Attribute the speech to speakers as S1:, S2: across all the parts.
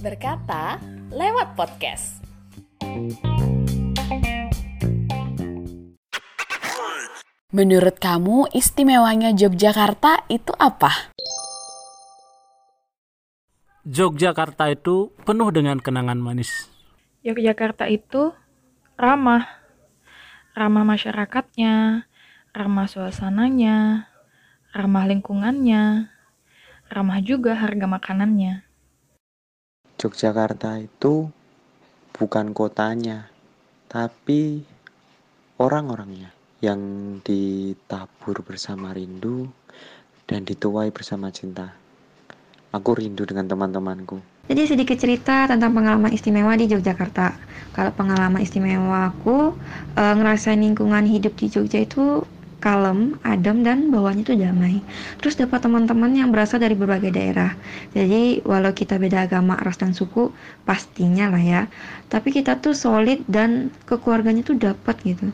S1: Berkata lewat podcast. Menurut kamu istimewanya Yogyakarta itu apa?
S2: Yogyakarta itu penuh dengan kenangan manis.
S3: Yogyakarta itu ramah. Ramah masyarakatnya, ramah suasananya, ramah lingkungannya, ramah juga harga makanannya.
S4: Yogyakarta itu bukan kotanya, tapi orang-orangnya yang ditabur bersama rindu dan dituai bersama cinta. Aku rindu dengan teman-temanku.
S5: Jadi sedikit cerita tentang pengalaman istimewa di Yogyakarta. Kalau pengalaman istimewa aku e, ngerasain lingkungan hidup di Jogja itu kalem, adem dan bawahnya itu damai. Terus dapat teman-teman yang berasal dari berbagai daerah. Jadi walau kita beda agama, ras dan suku, pastinya lah ya. Tapi kita tuh solid dan kekeluarganya tuh dapat gitu.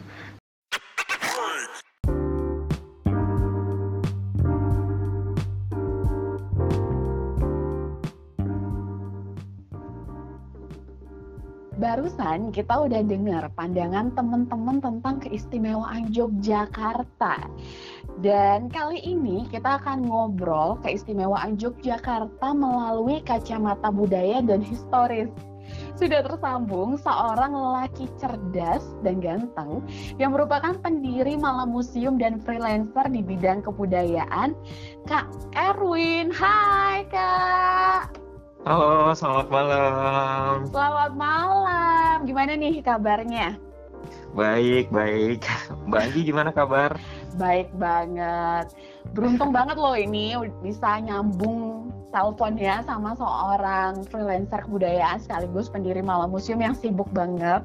S6: Barusan kita udah dengar pandangan teman-teman tentang keistimewaan Yogyakarta. Dan kali ini kita akan ngobrol keistimewaan Yogyakarta melalui kacamata budaya dan historis. Sudah tersambung seorang lelaki cerdas dan ganteng yang merupakan pendiri Malam Museum dan freelancer di bidang kebudayaan, Kak Erwin. Hai Kak!
S7: Halo, selamat malam.
S6: Selamat malam. Gimana nih kabarnya?
S7: Baik, baik. Mbak Anggi gimana kabar?
S6: Baik banget. Beruntung banget loh ini bisa nyambung telepon ya sama seorang freelancer kebudayaan sekaligus pendiri Malam Museum yang sibuk banget.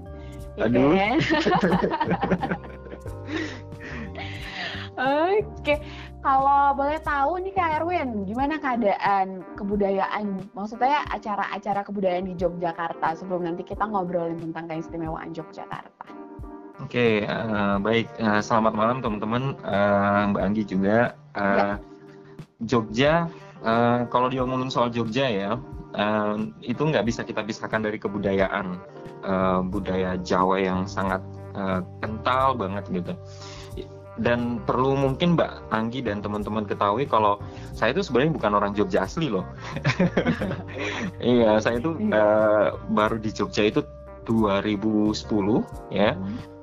S7: Aduh.
S6: Oke, okay. Kalau boleh tahu nih Kak Erwin, gimana keadaan kebudayaan, maksudnya acara-acara kebudayaan di Yogyakarta sebelum nanti kita ngobrolin tentang keistimewaan Yogyakarta.
S7: Oke, okay, uh, eh, baik. Uh, selamat malam teman-teman, uh, Mbak Anggi juga. Uh, ya. Jogja, uh, kalau diomongin soal Jogja ya, uh, itu nggak bisa kita pisahkan dari kebudayaan uh, budaya Jawa yang sangat uh, kental banget gitu dan perlu mungkin Mbak Anggi dan teman-teman ketahui kalau saya itu sebenarnya bukan orang Jogja asli loh. iya, saya itu uh, baru di Jogja itu 2010 ya.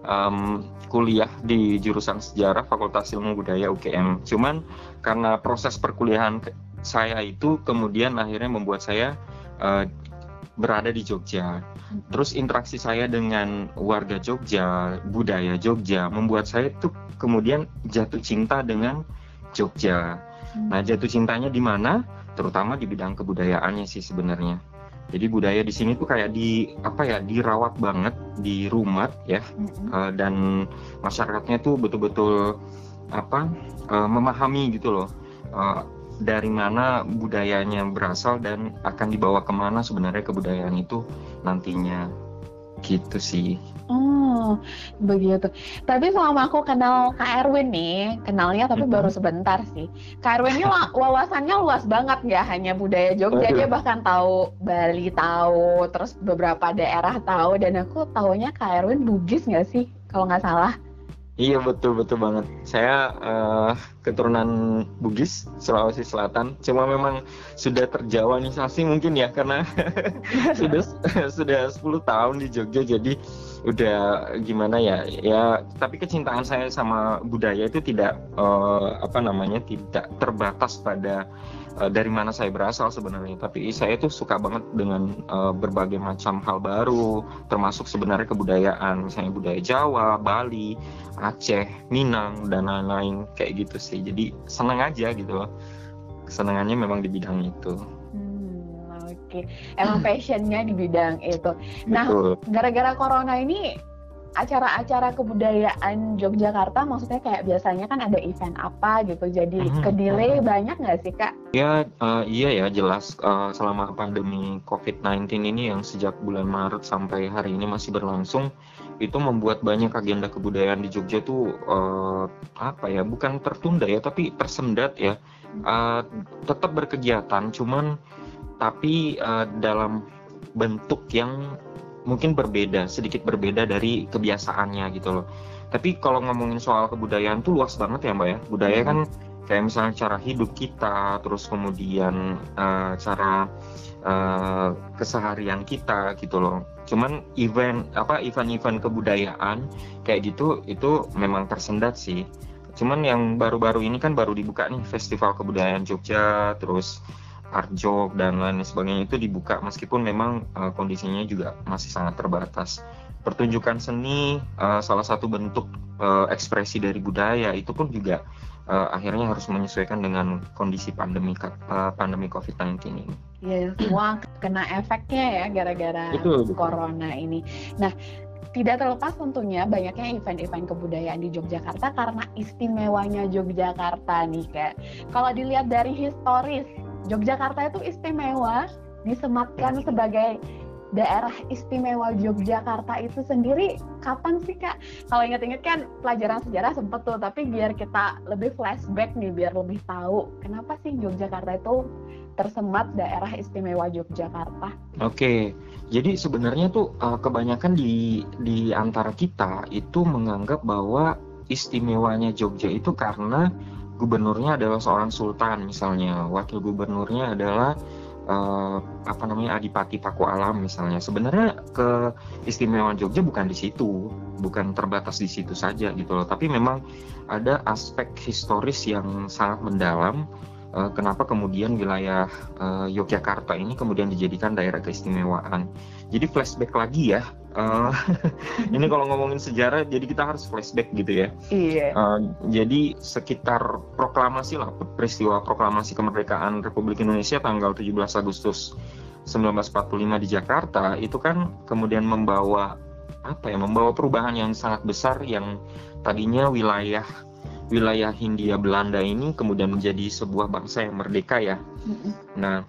S7: Um, kuliah di jurusan sejarah Fakultas Ilmu Budaya UGM. Cuman karena proses perkuliahan saya itu kemudian akhirnya membuat saya uh, berada di Jogja. Terus interaksi saya dengan warga Jogja, budaya Jogja membuat saya tuh kemudian jatuh cinta dengan Jogja. Nah, jatuh cintanya di mana? Terutama di bidang kebudayaannya sih sebenarnya. Jadi budaya di sini tuh kayak di apa ya dirawat banget di rumah ya uh, dan masyarakatnya tuh betul-betul apa uh, memahami gitu loh uh, dari mana budayanya berasal dan akan dibawa ke mana sebenarnya kebudayaan itu nantinya gitu sih.
S6: Oh, begitu. Tapi selama aku kenal Kak Erwin nih, kenalnya tapi mm -hmm. baru sebentar sih. Kak Erwin ini wawasannya luas banget nggak hanya budaya Jogja, dia bahkan tahu Bali tahu, terus beberapa daerah tahu, dan aku taunya Kak Erwin Bugis nggak sih, kalau nggak salah?
S7: Iya betul betul banget. Saya uh, keturunan Bugis Sulawesi Selatan. Cuma memang sudah terjawanisasi mungkin ya karena sudah sudah 10 tahun di Jogja jadi udah gimana ya ya tapi kecintaan saya sama budaya itu tidak uh, apa namanya tidak terbatas pada uh, dari mana saya berasal sebenarnya. Tapi saya itu suka banget dengan uh, berbagai macam hal baru termasuk sebenarnya kebudayaan. Misalnya budaya Jawa Bali Aceh Minang dan lain-lain. Kayak gitu sih. Jadi senang aja gitu loh. Kesenangannya memang di bidang itu.
S6: Hmm, oke. Okay. emang passionnya di bidang itu. Nah gara-gara corona ini acara-acara kebudayaan Yogyakarta maksudnya kayak biasanya kan ada event apa gitu jadi mm-hmm. ke delay banyak nggak sih kak?
S7: Ya uh, iya ya jelas uh, selama pandemi COVID-19 ini yang sejak bulan Maret sampai hari ini masih berlangsung itu membuat banyak agenda kebudayaan di Jogja tuh uh, apa ya bukan tertunda ya tapi tersendat ya uh, tetap berkegiatan cuman tapi uh, dalam bentuk yang mungkin berbeda sedikit berbeda dari kebiasaannya gitu loh. Tapi kalau ngomongin soal kebudayaan tuh luas banget ya mbak ya. Budaya kan kayak misalnya cara hidup kita terus kemudian uh, cara uh, keseharian kita gitu loh. Cuman event apa event-event kebudayaan kayak gitu itu memang tersendat sih. Cuman yang baru-baru ini kan baru dibuka nih festival kebudayaan Jogja terus art jog dan lain sebagainya itu dibuka meskipun memang uh, kondisinya juga masih sangat terbatas pertunjukan seni uh, salah satu bentuk uh, ekspresi dari budaya itu pun juga uh, akhirnya harus menyesuaikan dengan kondisi pandemi uh, pandemi COVID-19 ini.
S6: Ya, semua kena efeknya ya gara-gara corona ini. Nah, tidak terlepas tentunya banyaknya event-event kebudayaan di Yogyakarta karena istimewanya Yogyakarta nih kayak kalau dilihat dari historis Yogyakarta itu istimewa disematkan sebagai daerah istimewa Yogyakarta itu sendiri kapan sih kak? Kalau ingat-ingat kan pelajaran sejarah sempet tuh, tapi biar kita lebih flashback nih, biar lebih tahu kenapa sih Yogyakarta itu tersemat daerah istimewa Yogyakarta.
S7: Oke, jadi sebenarnya tuh uh, kebanyakan di di antara kita itu menganggap bahwa istimewanya Jogja itu karena gubernurnya adalah seorang sultan misalnya, wakil gubernurnya adalah uh, apa namanya Adipati Paku Alam misalnya. Sebenarnya ke istimewaan Jogja bukan di situ bukan terbatas di situ saja gitu loh. Tapi memang ada aspek historis yang sangat mendalam uh, kenapa kemudian wilayah uh, Yogyakarta ini kemudian dijadikan daerah keistimewaan. Jadi flashback lagi ya Uh, ini kalau ngomongin sejarah, jadi kita harus flashback gitu ya.
S6: Iya. Uh,
S7: jadi sekitar proklamasi lah, peristiwa proklamasi kemerdekaan Republik Indonesia tanggal 17 Agustus 1945 di Jakarta itu kan kemudian membawa apa ya, membawa perubahan yang sangat besar yang tadinya wilayah wilayah Hindia Belanda ini kemudian menjadi sebuah bangsa yang merdeka ya. Nah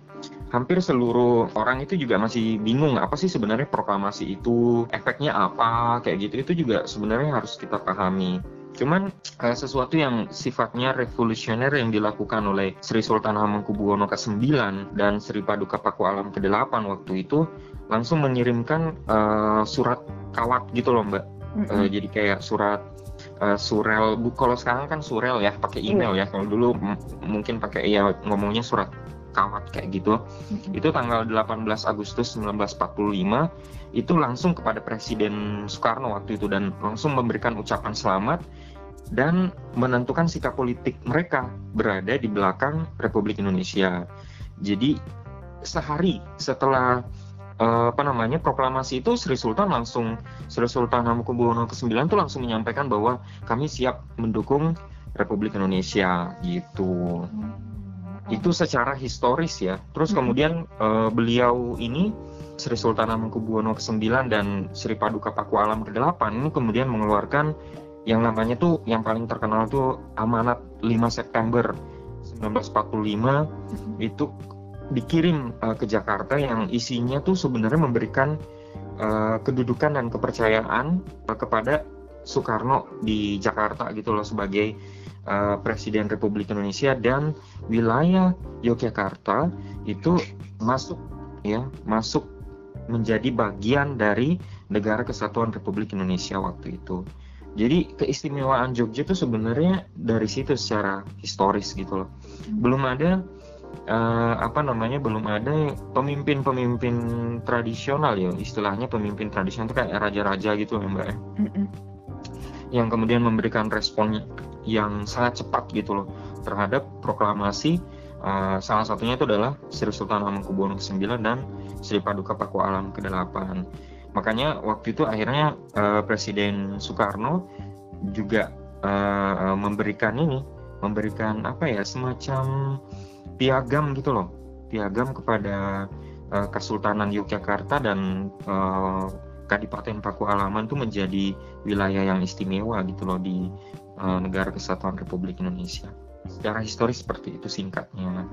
S7: hampir seluruh orang itu juga masih bingung apa sih sebenarnya proklamasi itu efeknya apa kayak gitu itu juga sebenarnya harus kita pahami Cuman uh, sesuatu yang sifatnya revolusioner yang dilakukan oleh Sri Sultan Hamengkubuwono ke-9 dan Sri Paduka Paku Alam ke-8 waktu itu langsung mengirimkan uh, surat kawat gitu loh Mbak. Mm -hmm. uh, jadi kayak surat uh, surel bu kalau sekarang kan surel ya pakai email mm. ya kalau dulu mungkin pakai ya ngomongnya surat kawat kayak gitu mm-hmm. itu tanggal 18 Agustus 1945 itu langsung kepada Presiden Soekarno waktu itu dan langsung memberikan ucapan selamat dan menentukan sikap politik mereka berada di belakang Republik Indonesia. Jadi sehari setelah uh, apa namanya proklamasi itu Sri Sultan langsung Sri Sultan Hamengkubuwono ke-9 itu langsung menyampaikan bahwa kami siap mendukung Republik Indonesia gitu. Hmm itu secara historis ya. Terus kemudian uh, beliau ini Sri Sultan Hamengkubuwono ke-9 dan Sri Paduka Paku Alam ke-8 ini kemudian mengeluarkan yang namanya tuh yang paling terkenal tuh Amanat 5 September 1945 itu dikirim uh, ke Jakarta yang isinya tuh sebenarnya memberikan uh, kedudukan dan kepercayaan uh, kepada Soekarno di Jakarta gitu loh sebagai uh, Presiden Republik Indonesia dan wilayah Yogyakarta itu masuk ya masuk menjadi bagian dari negara kesatuan Republik Indonesia waktu itu. Jadi keistimewaan Jogja itu sebenarnya dari situ secara historis gitu loh. Belum ada uh, apa namanya belum ada pemimpin-pemimpin tradisional ya istilahnya pemimpin tradisional itu kayak raja-raja gitu ya mbak ya. Yang kemudian memberikan respon yang sangat cepat gitu loh terhadap proklamasi uh, salah satunya itu adalah Sri Sultan Hamengkubuwono ke-9 dan Sri Paduka Paku Alam ke-8. Makanya waktu itu akhirnya uh, Presiden Soekarno juga uh, memberikan ini, memberikan apa ya semacam piagam gitu loh, piagam kepada uh, Kesultanan Yogyakarta dan uh, Kadipaten Paku Alaman itu menjadi wilayah yang istimewa gitu loh di uh, negara kesatuan Republik Indonesia. Secara historis seperti itu singkatnya.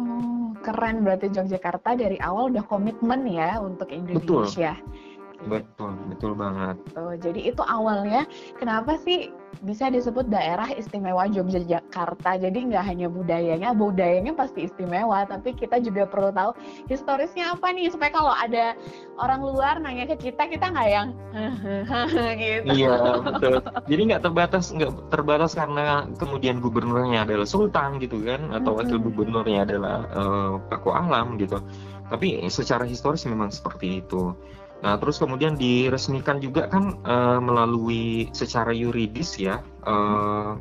S6: Oh, keren berarti Yogyakarta dari awal udah komitmen ya untuk Indonesia.
S7: Betul. Betul, betul banget.
S6: Tuh, jadi itu awalnya kenapa sih bisa disebut daerah istimewa Yogyakarta. Jadi nggak hanya budayanya, budayanya pasti istimewa, tapi kita juga perlu tahu historisnya apa nih supaya kalau ada orang luar nanya ke kita, kita nggak yang gitu.
S7: Iya, betul. Jadi nggak terbatas, nggak terbatas karena kemudian gubernurnya adalah sultan gitu kan, atau wakil gubernurnya adalah uh, Paku Alam gitu. Tapi secara historis memang seperti itu. Nah, terus kemudian diresmikan juga kan uh, melalui secara yuridis ya, uh,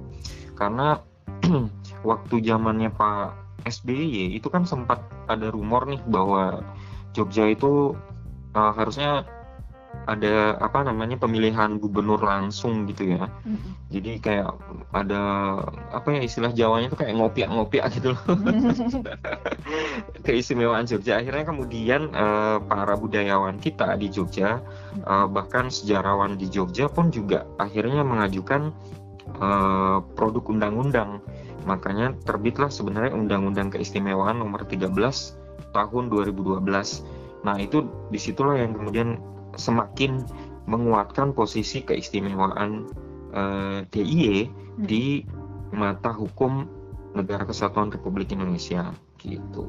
S7: karena waktu zamannya Pak SBY itu kan sempat ada rumor nih bahwa Jogja itu uh, harusnya ada apa namanya pemilihan gubernur langsung gitu ya. Mm-hmm. Jadi kayak ada apa ya istilah Jawanya itu kayak ngopiak-ngopiak gitu loh. Keistimewaan Jogja. Akhirnya kemudian uh, para budayawan kita di Jogja uh, bahkan sejarawan di Jogja pun juga akhirnya mengajukan uh, produk undang-undang. Makanya terbitlah sebenarnya Undang-Undang Keistimewaan nomor 13 tahun 2012. Nah, itu di situlah yang kemudian semakin menguatkan posisi keistimewaan uh, eh, DIY hmm. di mata hukum negara kesatuan Republik Indonesia gitu.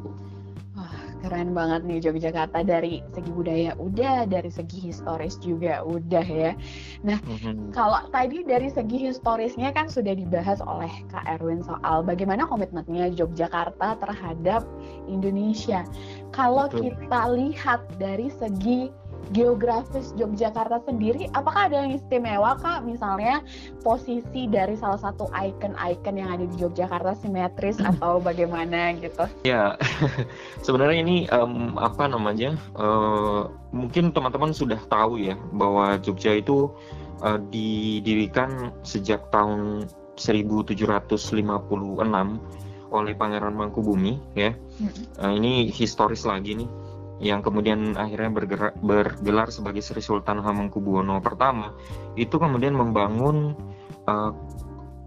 S6: Wah, keren banget nih Yogyakarta dari segi budaya udah, dari segi historis juga udah ya. Nah, mm-hmm. kalau tadi dari segi historisnya kan sudah dibahas oleh Kak Erwin soal bagaimana komitmennya Yogyakarta terhadap Indonesia. Kalau kita lihat dari segi geografis Yogyakarta sendiri apakah ada yang istimewa kak? Misalnya posisi dari salah satu ikon-ikon yang ada di Yogyakarta simetris atau bagaimana gitu?
S7: Ya sebenarnya ini um, apa namanya uh, mungkin teman-teman sudah tahu ya bahwa Jogja itu uh, didirikan sejak tahun 1756 oleh Pangeran Mangkubumi ya. Uh, ini historis lagi nih yang kemudian akhirnya bergerak, bergelar sebagai Sri Sultan Hamengkubuwono pertama itu kemudian membangun uh,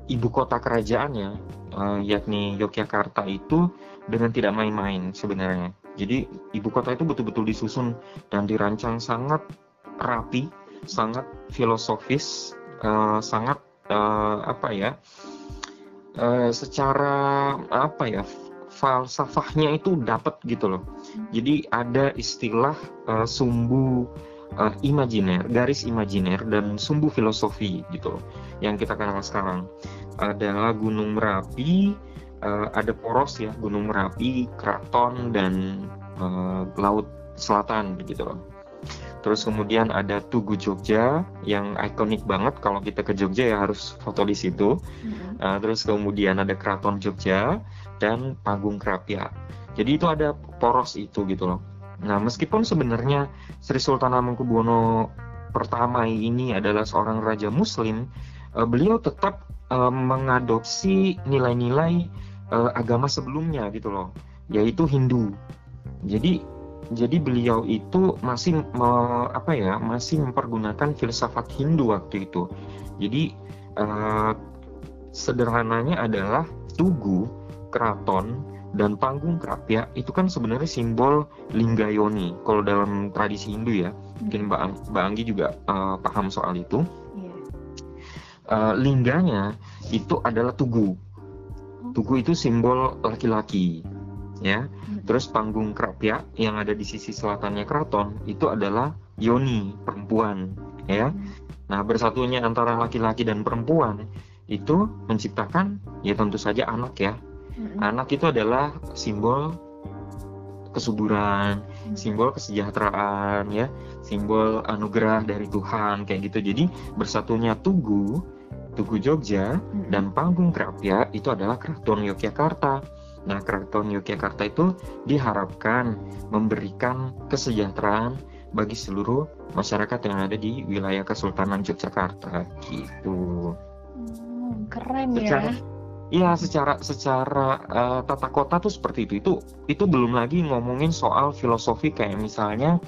S7: ibu kota kerajaannya uh, yakni Yogyakarta itu dengan tidak main-main sebenarnya. Jadi ibu kota itu betul-betul disusun dan dirancang sangat rapi, sangat filosofis, uh, sangat uh, apa ya? Uh, secara apa ya falsafahnya itu dapat gitu loh. Jadi ada istilah uh, sumbu uh, imajiner, garis imajiner dan sumbu filosofi gitu loh. Yang kita kenal sekarang adalah Gunung Merapi, uh, ada poros ya Gunung Merapi, Keraton dan uh, Laut Selatan gitu loh. Terus kemudian ada Tugu Jogja yang ikonik banget kalau kita ke Jogja ya harus foto di situ. Mm-hmm. Uh, terus kemudian ada Keraton Jogja dan Panggung Krapia. Jadi itu ada poros itu gitu loh. Nah meskipun sebenarnya Sri Sultan Hamengkubuwono pertama ini adalah seorang raja Muslim, uh, beliau tetap uh, mengadopsi nilai-nilai uh, agama sebelumnya gitu loh, yaitu Hindu. Jadi jadi beliau itu masih me, apa ya masih mempergunakan filsafat Hindu waktu itu jadi uh, sederhananya adalah tugu keraton dan panggung kerapia itu kan sebenarnya simbol linggayoni kalau dalam tradisi Hindu ya. Mungkin Mbak, Mbak Anggi juga uh, paham soal itu. Uh, lingganya itu adalah tugu. Tugu itu simbol laki-laki ya. Terus panggung kerapia yang ada di sisi selatannya keraton itu adalah yoni perempuan ya. Nah, bersatunya antara laki-laki dan perempuan itu menciptakan ya tentu saja anak ya. Anak itu adalah simbol kesuburan, simbol kesejahteraan ya, simbol anugerah dari Tuhan kayak gitu. Jadi bersatunya Tugu, Tugu Jogja dan panggung Kerapia itu adalah Keraton Yogyakarta. Nah, Keraton Yogyakarta itu diharapkan memberikan kesejahteraan bagi seluruh masyarakat yang ada di wilayah Kesultanan Yogyakarta gitu.
S6: Hmm, keren
S7: secara, ya. Iya, secara secara uh, tata kota tuh seperti itu. Itu itu belum lagi ngomongin soal filosofi kayak misalnya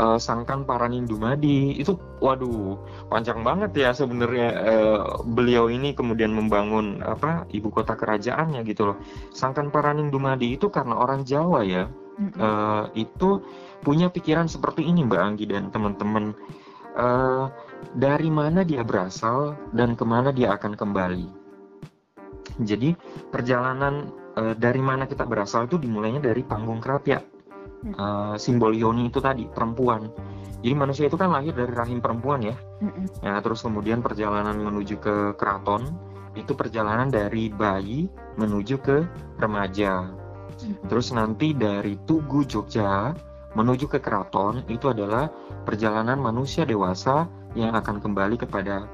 S7: uh, Sangkan Paranindumadi itu waduh panjang banget ya sebenarnya uh, beliau ini kemudian membangun apa ibu kota kerajaannya gitu loh. Sangkan Paranindumadi itu karena orang Jawa ya. Uh, itu punya pikiran seperti ini Mbak Anggi dan teman-teman. Uh, dari mana dia berasal dan ke mana dia akan kembali jadi perjalanan uh, dari mana kita berasal itu dimulainya dari panggung kerapia. Uh, simbol yoni itu tadi perempuan. Jadi manusia itu kan lahir dari rahim perempuan ya. Ya terus kemudian perjalanan menuju ke keraton itu perjalanan dari bayi menuju ke remaja. Terus nanti dari Tugu Jogja menuju ke keraton itu adalah perjalanan manusia dewasa yang akan kembali kepada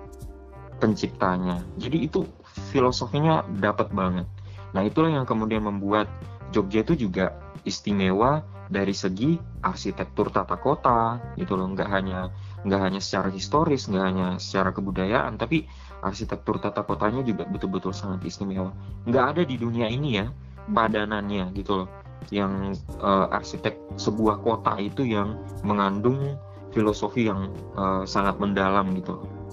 S7: penciptanya. Jadi itu filosofinya dapat banget. Nah itulah yang kemudian membuat Jogja itu juga istimewa dari segi arsitektur tata kota gitu loh. Nggak hanya nggak hanya secara historis nggak hanya secara kebudayaan tapi arsitektur tata kotanya juga betul-betul sangat istimewa. Nggak ada di dunia ini ya padanannya gitu loh. Yang uh, arsitek sebuah kota itu yang mengandung filosofi yang uh, sangat mendalam gitu
S6: Hmm,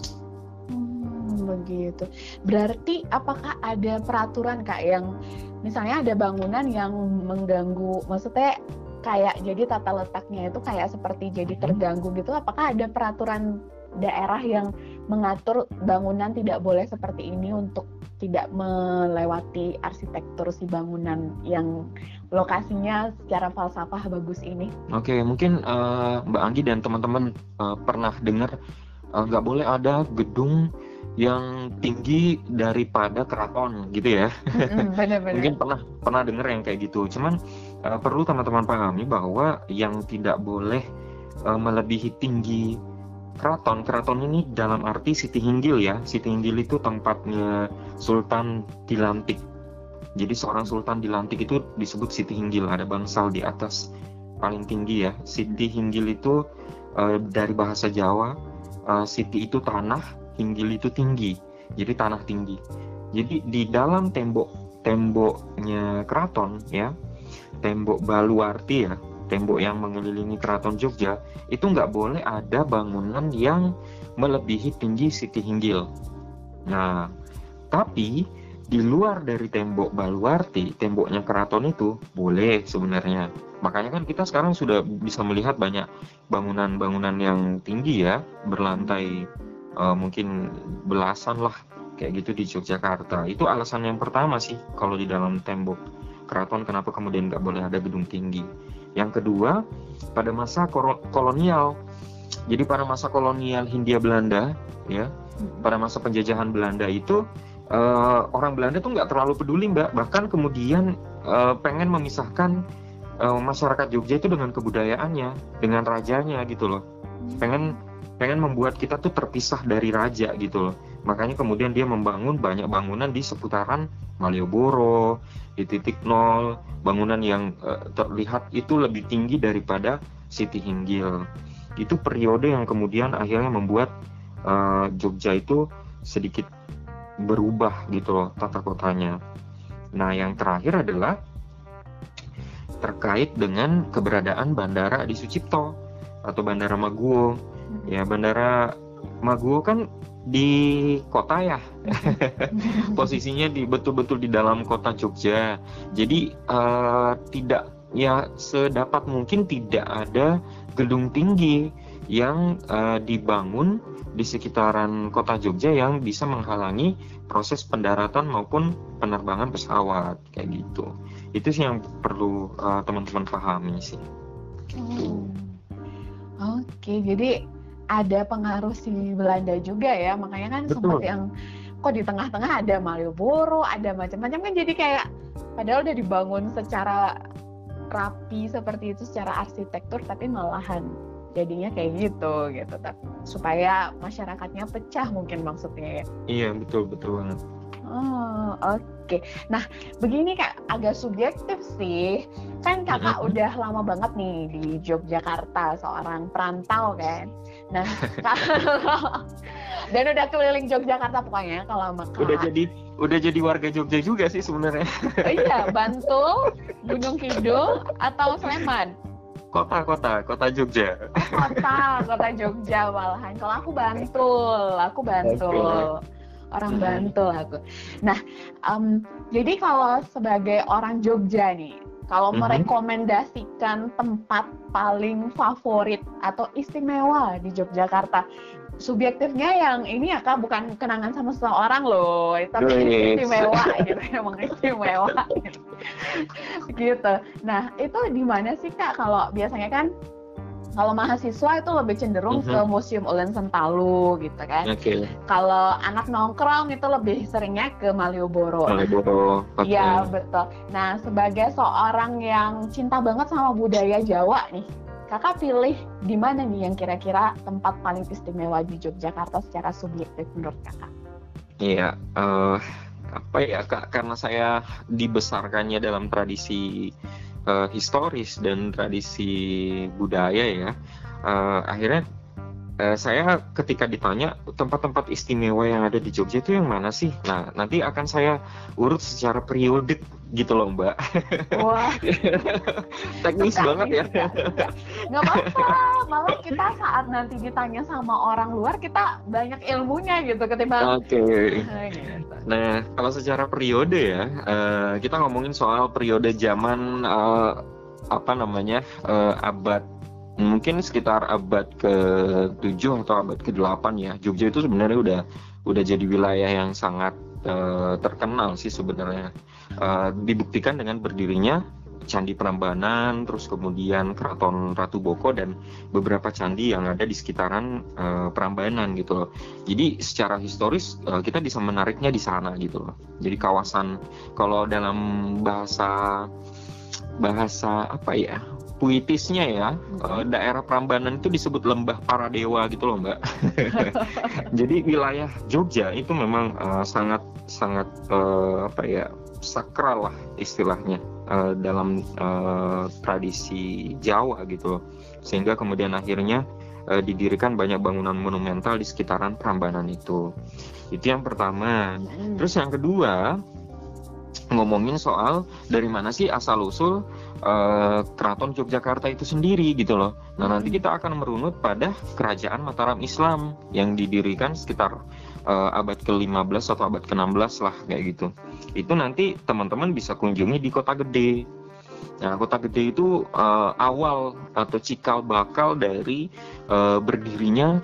S6: begitu. Berarti apakah ada peraturan kak yang misalnya ada bangunan yang mengganggu, maksudnya kayak jadi tata letaknya itu kayak seperti jadi
S7: Mhm.
S6: terganggu gitu apakah ada peraturan daerah yang mengatur bangunan tidak boleh seperti ini untuk tidak melewati arsitektur si bangunan yang lokasinya secara falsafah bagus ini
S7: Oke, mungkin uh, Mbak Anggi dan teman-teman uh, pernah dengar uh, nggak boleh ada gedung yang tinggi daripada keraton gitu ya.
S6: benar-benar
S7: Mungkin pernah pernah dengar yang kayak gitu. Cuman uh, perlu teman-teman pahami bahwa yang tidak boleh uh, melebihi tinggi keraton. Keraton ini dalam arti Siti Hinggil ya. Siti Hinggil itu tempatnya Sultan dilantik. Jadi seorang sultan dilantik itu disebut Siti Hinggil. Ada bangsal di atas paling tinggi ya. Siti Hinggil itu uh, dari bahasa Jawa, uh, Siti itu tanah, Hinggil itu tinggi. Jadi tanah tinggi. Jadi di dalam tembok temboknya keraton ya, tembok Baluarti ya, tembok yang mengelilingi keraton Jogja itu nggak boleh ada bangunan yang melebihi tinggi Siti Hinggil. Nah, tapi di luar dari tembok Baluarti, temboknya keraton itu boleh sebenarnya. Makanya kan kita sekarang sudah bisa melihat banyak bangunan-bangunan yang tinggi ya, berlantai eh, mungkin belasan lah kayak gitu di Yogyakarta. Itu alasan yang pertama sih kalau di dalam tembok keraton kenapa kemudian nggak boleh ada gedung tinggi. Yang kedua, pada masa kolonial. Jadi pada masa kolonial Hindia Belanda ya, pada masa penjajahan Belanda itu eh, orang Belanda tuh nggak terlalu peduli mbak, bahkan kemudian eh, pengen memisahkan eh, masyarakat Jogja itu dengan kebudayaannya, dengan rajanya gitu loh. Pengen pengen membuat kita tuh terpisah dari raja gitu loh. Makanya kemudian dia membangun banyak bangunan di seputaran Malioboro, di titik nol, bangunan yang eh, terlihat itu lebih tinggi daripada Siti Hinggil. Itu periode yang kemudian akhirnya membuat eh, Jogja itu sedikit berubah gitu loh tata kotanya. Nah, yang terakhir adalah terkait dengan keberadaan bandara di Sucipto atau Bandara Maguwo. Ya, Bandara Maguwo kan di kota ya. Posisinya di betul-betul di dalam kota Jogja. Jadi eh, tidak ya sedapat mungkin tidak ada gedung tinggi yang eh, dibangun di sekitaran kota Jogja yang bisa menghalangi proses pendaratan maupun penerbangan pesawat kayak gitu. Itu sih yang perlu eh, teman-teman pahami sih.
S6: Oh. Oke, jadi ada pengaruh si Belanda juga ya, makanya kan
S7: Betul.
S6: sempat yang kok di tengah-tengah ada Malioboro, ada macam-macam kan jadi kayak padahal udah dibangun secara rapi seperti itu secara arsitektur tapi malahan jadinya kayak gitu gitu tapi supaya masyarakatnya pecah mungkin maksudnya ya.
S7: Iya betul betul banget.
S6: Oh, oke. Nah, begini Kak, agak subjektif sih. Kan Kakak udah lama banget nih di Yogyakarta, seorang perantau kan. Nah, dan udah keliling Yogyakarta pokoknya kalau sama Kak.
S7: Udah jadi udah jadi warga Jogja juga sih sebenarnya.
S6: Oh iya, Bantul, Gunung Kidul atau Sleman?
S7: Kota, kota, kota Jogja.
S6: kota, kota Jogja malahan. Kalau aku Bantul, aku Bantul. Orang. Bantul aku. Nah, em, jadi kalau sebagai orang Jogja nih, kalau
S7: Mhm.
S6: merekomendasikan tempat paling favorit atau istimewa di Yogyakarta, subjektifnya yang ini ya kak bukan kenangan sama seseorang loh, tapi
S7: Wih.
S6: istimewa gitu, emang istimewa gitu. gitu. Nah itu di mana sih kak? Kalau biasanya kan kalau mahasiswa itu lebih cenderung
S7: Mhm.
S6: ke Museum Ulen Sentalu gitu kan.
S7: Oke,
S6: Kalau anak nongkrong itu lebih seringnya ke Malioboro.
S7: Malioboro.
S6: Iya betul. Nah sebagai seorang yang cinta banget sama budaya Jawa nih, kakak pilih di mana nih yang kira-kira tempat paling istimewa di Yogyakarta secara subjektif menurut kakak?
S7: Iya, eh, apa ya kak? Karena saya dibesarkannya dalam tradisi eh, historis dan tradisi budaya ya, eh, akhirnya eh, saya ketika ditanya tempat-tempat istimewa yang ada di Jogja itu yang mana sih? Nah, nanti akan saya urut secara periodik gitu loh Mbak.
S6: Wah,
S7: Teknis
S6: suka
S7: banget ya.
S6: Nggak apa-apa. Malah kita saat nanti ditanya sama orang luar, kita banyak ilmunya gitu ketimbang.
S7: Oke.
S6: Nah, gitu.
S7: Nah, kalau secara periode ya, eh, kita ngomongin soal periode zaman eh, apa namanya eh, abad mungkin sekitar abad ke-7 atau abad ke-8 ya. Jogja itu sebenarnya udah udah jadi wilayah yang sangat eh, terkenal sih sebenarnya. Eh, dibuktikan dengan berdirinya Candi Prambanan, terus kemudian Keraton Ratu Boko dan beberapa candi yang ada di sekitaran eh, Prambanan gitu loh. Jadi secara historis eh, kita bisa menariknya di sana gitu loh. Jadi kawasan kalau dalam bahasa bahasa apa ya puitisnya ya eh, daerah Prambanan itu disebut lembah para dewa gitu loh mbak. Jadi wilayah Jogja itu memang eh, sangat sangat eh, apa ya sakral lah istilahnya eh, dalam eh, tradisi Jawa gitu loh. Sehingga kemudian akhirnya eh, didirikan banyak bangunan monumental di sekitaran Prambanan itu. Itu yang pertama.
S6: Hmm.
S7: Terus yang kedua ngomongin soal dari mana sih asal usul eh, keraton Yogyakarta itu sendiri gitu loh. Nah nanti kita akan merunut pada kerajaan Mataram Islam yang didirikan sekitar eh, abad ke-15 atau abad ke-16 lah kayak gitu. Itu nanti teman-teman bisa kunjungi di Kota Gede. Nah, Kota Gede itu eh, awal atau cikal bakal dari eh, berdirinya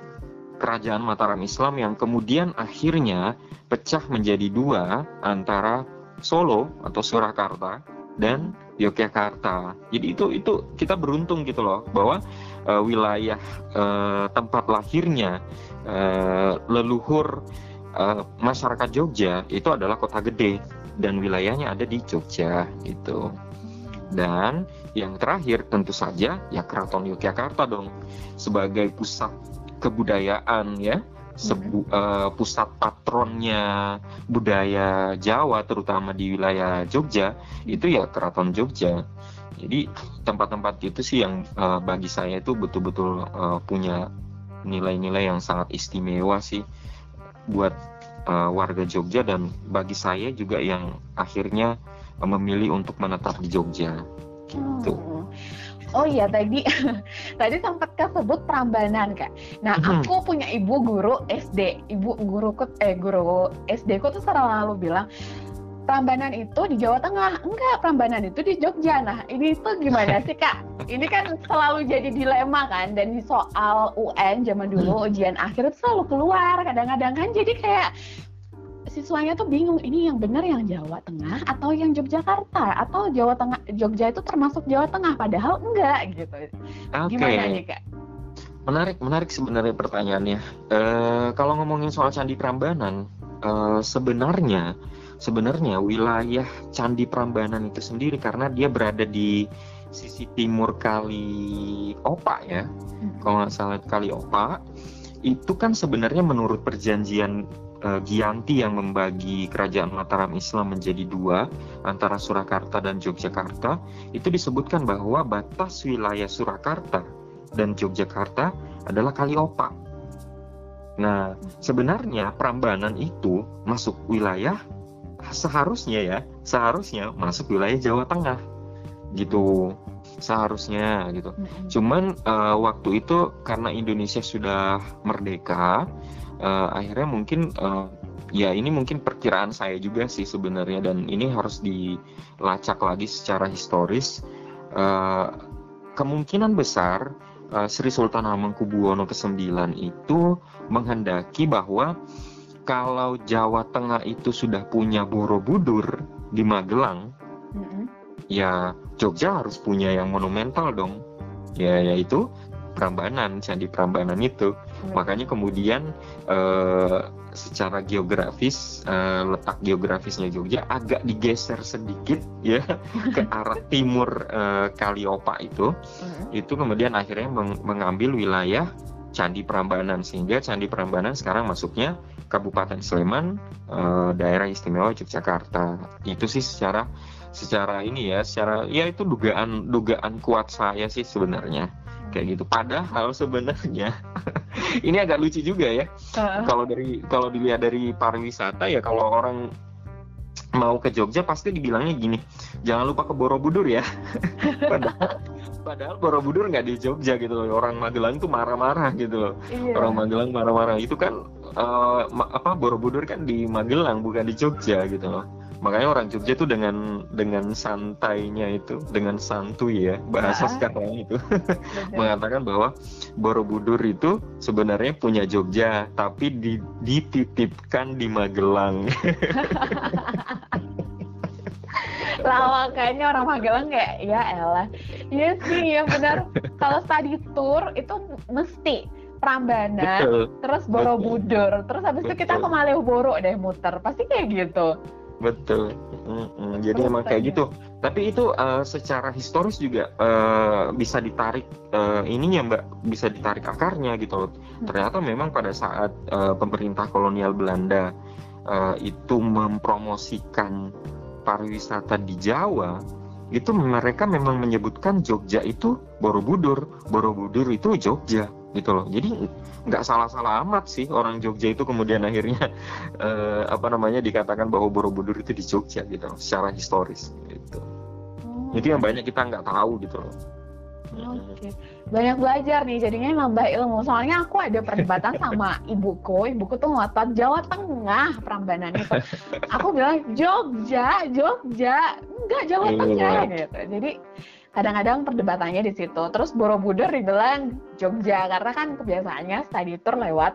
S7: kerajaan Mataram Islam yang kemudian akhirnya pecah menjadi dua antara Solo atau Surakarta dan Yogyakarta. Jadi itu itu kita beruntung gitu loh bahwa eh, wilayah eh, tempat lahirnya eh, leluhur eh, masyarakat Jogja itu adalah Kota Gede dan wilayahnya ada di Jogja gitu. Dan yang terakhir tentu saja ya Keraton Yogyakarta dong sebagai pusat kebudayaan ya sebu- eh, pusat patronnya budaya Jawa terutama di wilayah Jogja itu ya Keraton Jogja. Jadi tempat-tempat itu sih yang eh, bagi saya itu betul-betul eh, punya nilai-nilai yang sangat istimewa sih buat eh, warga Jogja dan bagi saya juga yang akhirnya memilih untuk menetap di Jogja. Gitu.
S6: Hmm. Oh iya tadi tadi sempat kesebut Prambanan kak. Nah
S7: Mhm.
S6: aku punya ibu guru SD, ibu guruku eh guru SD ku tuh selalu bilang Prambanan itu di Jawa Tengah, enggak Prambanan itu di Jogja. Nah ini tuh gimana sih kak? Ini kan selalu jadi dilema kan dan di soal UN zaman dulu ujian akhir itu selalu keluar kadang-kadang kan jadi kayak siswanya tuh bingung ini yang benar yang Jawa Tengah atau yang Yogyakarta atau Jawa Tengah Jogja itu termasuk Jawa Tengah padahal enggak gitu.
S7: Oke.
S6: Gimana nih kak?
S7: Menarik, menarik sebenarnya pertanyaannya. Eh, kalau ngomongin soal Candi Prambanan, eh, sebenarnya, sebenarnya wilayah Candi Prambanan itu sendiri karena dia berada di sisi timur Kali Opa ya, kalau nggak salah Kali Opa, itu kan sebenarnya menurut perjanjian eh, Giyanti yang membagi kerajaan Mataram Islam menjadi dua antara Surakarta dan Yogyakarta, itu disebutkan bahwa batas wilayah Surakarta dan Yogyakarta adalah Kaliopa. Nah, sebenarnya Prambanan itu masuk wilayah seharusnya ya, seharusnya masuk wilayah Jawa Tengah. Gitu. seharusnya gitu. Cuman eh, waktu itu karena Indonesia sudah merdeka, eh, akhirnya mungkin eh, ya ini mungkin perkiraan saya juga sih sebenarnya dan ini harus dilacak lagi secara historis. Eh, kemungkinan besar eh, Sri Sultan Hamengkubuwono ke-9 itu menghendaki bahwa kalau Jawa Tengah itu sudah punya Borobudur di Magelang,
S6: Mm-mm.
S7: ya Jogja harus punya yang monumental dong. Ya yaitu Prambanan, Candi Prambanan itu. Makanya kemudian eh, secara geografis eh, letak geografisnya Jogja agak digeser sedikit ya ke arah timur eh, Kaliopa itu.
S6: Mm-mm.
S7: Itu kemudian akhirnya meng- mengambil wilayah Candi Prambanan sehingga Candi Prambanan sekarang masuknya Kabupaten Sleman, eh, daerah istimewa Yogyakarta. Itu sih secara secara ini ya, secara ya itu dugaan dugaan kuat saya sih sebenarnya kayak gitu. Padahal sebenarnya ini agak lucu juga ya.
S6: Heeh.
S7: Kalau dari kalau dilihat dari pariwisata ya kalau orang mau ke Jogja pasti dibilangnya gini, jangan lupa ke Borobudur ya. padahal padahal Borobudur nggak di Jogja gitu loh. Orang Magelang tuh marah-marah gitu loh.
S6: Iya.
S7: Orang Magelang marah-marah itu kan eh, ma- apa Borobudur kan di Magelang bukan di Jogja gitu loh. Makanya orang Jogja tuh dengan dengan santainya itu, dengan santuy ya bahasa
S6: Ah.
S7: sekarang itu mengatakan bahwa Borobudur itu sebenarnya punya Jogja, tapi di- dititipkan di Magelang.
S6: Lah makanya orang Magelang kayak ya elah. Iya sih, ya benar. Kalau study tour itu mesti Prambanan,
S7: Betul,
S6: terus Borobudur, terus habis itu kita ke. Malioboro deh muter. Pasti kayak gitu.
S7: Betul. Mm-mm, Jadi
S6: Terus
S7: emang kayak gitu. Tapi itu eh, secara historis juga eh, bisa ditarik eh, ininya Mbak, bisa ditarik akarnya gitu loh. Ternyata memang pada saat eh, pemerintah kolonial Belanda eh, itu mempromosikan pariwisata di Jawa, itu mereka memang menyebutkan Jogja itu Borobudur, Borobudur itu Jogja gitu loh. Jadi nggak salah-salah amat sih orang Jogja itu kemudian akhirnya eh, apa namanya dikatakan bahwa Borobudur itu di Jogja gitu loh, secara historis gitu.
S6: Oh,
S7: Itu yang banyak kita nggak tahu gitu loh.
S6: Oke, banyak belajar nih, jadinya nambah ilmu. Soalnya aku ada perdebatan sama ibuku, ibuku tuh ngotot Jawa Tengah Prambanan itu. Aku bilang Jogja, Jogja, enggak Jawa
S7: Iya.
S6: Tengah gitu. Jadi kadang-kadang perdebatannya di situ. Terus Borobudur dibilang Jogja karena kan kebiasaannya study tour lewat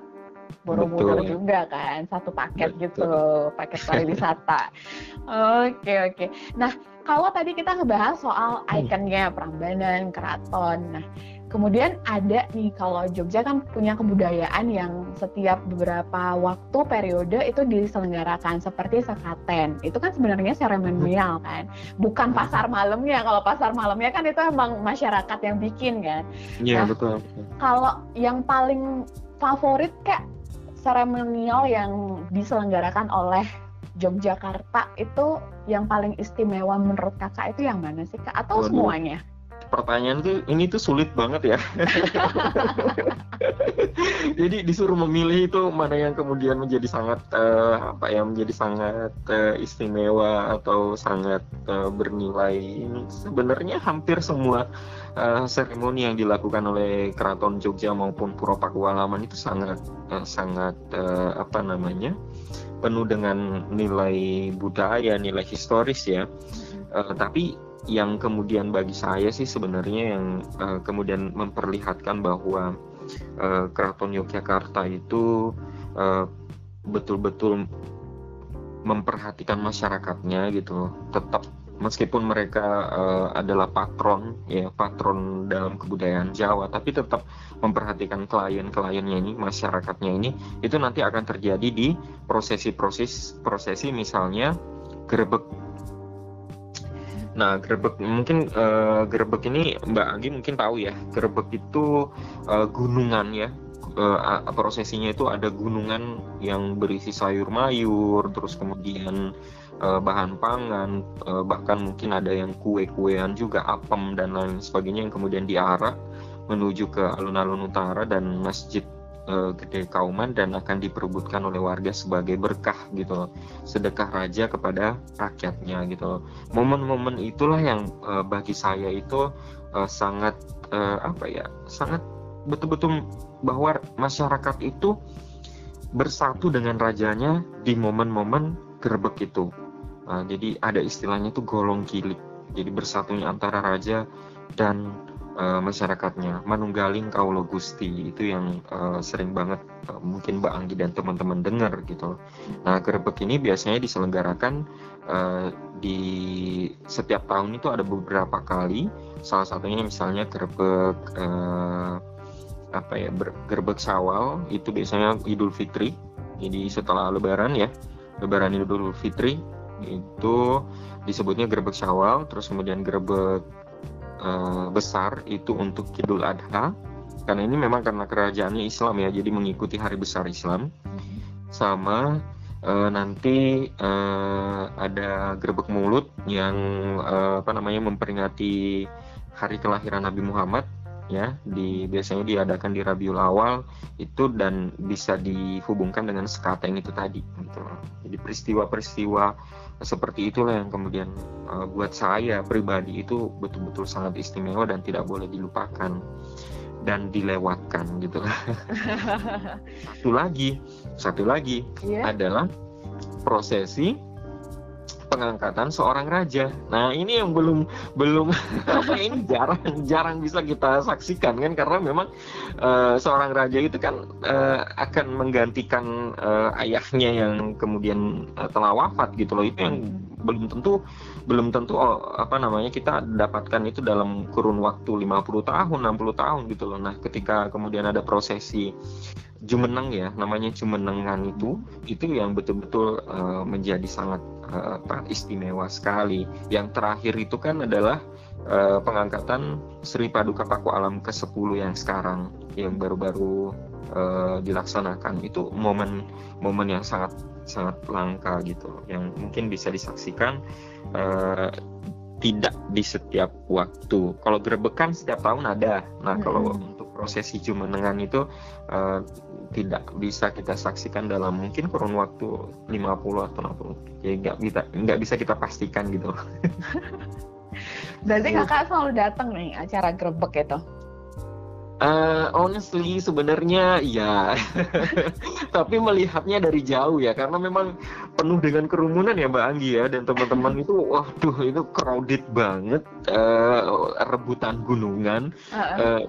S6: Borobudur
S7: Betul.
S6: juga kan, satu paket
S7: Betul.
S6: gitu, paket pariwisata. Oke oke. Nah kalau tadi kita ngebahas soal ikonnya Prambanan, keraton. Nah, kemudian ada nih kalau Jogja kan punya kebudayaan yang setiap beberapa waktu periode itu diselenggarakan seperti sekaten. Itu kan sebenarnya seremonial kan, bukan pasar malamnya. Kalau pasar malamnya kan itu emang masyarakat yang bikin kan.
S7: Iya
S6: Nah,
S7: betul.
S6: Kalau yang paling favorit kayak seremonial yang diselenggarakan oleh Yogyakarta itu yang paling istimewa menurut kakak itu yang mana sih kak? Atau
S7: Waduh.
S6: semuanya?
S7: Pertanyaan tuh ini tuh sulit banget ya. Jadi disuruh memilih itu mana yang kemudian menjadi sangat eh, apa ya menjadi sangat eh, istimewa atau sangat eh, bernilai. Sebenarnya hampir semua eh, seremoni yang dilakukan oleh Keraton Jogja maupun Puro Pakualaman itu sangat eh, sangat eh, apa namanya penuh dengan nilai budaya, nilai historis ya. Eh, tapi yang kemudian bagi saya sih sebenarnya yang eh, kemudian memperlihatkan bahwa eh, Keraton Yogyakarta itu eh, betul-betul memperhatikan masyarakatnya gitu. Tetap meskipun mereka eh, adalah patron ya patron dalam kebudayaan Jawa tapi tetap memperhatikan klien-kliennya ini masyarakatnya ini itu nanti akan terjadi di prosesi-proses prosesi misalnya gerebek Nah, gerebek mungkin eh, gerebek ini Mbak Anggi mungkin tahu ya. Gerebek itu eh, gunungan ya. Eh, a- prosesinya itu ada gunungan yang berisi sayur mayur, terus kemudian eh, bahan pangan, eh, bahkan mungkin ada yang kue-kuean juga, apem dan lain sebagainya yang kemudian diarak menuju ke alun-alun utara dan masjid uh, gede kauman dan akan diperebutkan oleh warga sebagai berkah gitu loh. Sedekah raja kepada rakyatnya gitu loh. Momen-momen itulah yang uh, bagi saya itu uh, sangat uh, apa ya sangat betul-betul bahwa masyarakat itu bersatu dengan rajanya di momen-momen gerbek itu. Uh, jadi ada istilahnya itu golong kilik. Jadi bersatunya antara raja dan uh, masyarakatnya manunggaling kaulo gusti itu yang uh, sering banget uh, mungkin Mbak Anggi dan teman-teman dengar gitu. Nah gerbek ini biasanya diselenggarakan uh, di setiap tahun itu ada beberapa kali. Salah satunya misalnya gerbek uh, apa ya gerbek sawal itu biasanya Idul Fitri. Jadi setelah Lebaran ya Lebaran Idul Fitri itu disebutnya gerbek Syawal, terus kemudian gerbek uh, besar itu untuk Idul Adha. Karena ini memang karena kerajaannya Islam ya jadi mengikuti hari besar Islam. Sama uh, nanti uh, ada gerbek mulut yang uh, apa namanya memperingati hari kelahiran Nabi Muhammad ya. Di biasanya diadakan di Rabiul Awal itu dan bisa dihubungkan dengan sekateng itu tadi gitu. Jadi peristiwa-peristiwa seperti itulah yang kemudian uh, buat saya pribadi itu betul-betul sangat istimewa dan tidak boleh dilupakan dan dilewatkan gitu satu lagi satu lagi yeah. adalah prosesi pengangkatan seorang raja. Nah ini yang belum belum apa ini jarang jarang bisa kita saksikan kan karena memang uh, seorang raja itu kan uh, akan menggantikan uh, ayahnya yang kemudian uh, telah wafat gitu loh itu yang belum tentu belum tentu oh, apa namanya kita dapatkan itu dalam kurun waktu 50 tahun 60 tahun gitu loh. Nah ketika kemudian ada prosesi Jumeneng ya namanya Jumenengan itu itu yang betul-betul uh, menjadi sangat uh, istimewa sekali yang terakhir itu kan adalah uh, pengangkatan Sri Paduka Paku Alam ke-10 yang sekarang yang baru-baru uh, dilaksanakan itu momen momen yang sangat sangat langka gitu yang mungkin bisa disaksikan uh, tidak di setiap waktu. Kalau gerebekan setiap tahun ada. Nah, hmm. kalau untuk prosesi Jumenengan itu uh, tidak bisa kita saksikan dalam mungkin kurun waktu 50 atau 60. Ya nggak bisa nggak bisa kita pastikan gitu.
S6: Berarti kakak selalu datang nih acara grebek itu?
S7: Uh, honestly sebenarnya ya, tapi melihatnya dari jauh ya karena memang penuh dengan kerumunan ya Mbak Anggi ya dan teman-teman itu, waduh itu crowded banget, uh, rebutan gunungan. Uh -uh. Uh,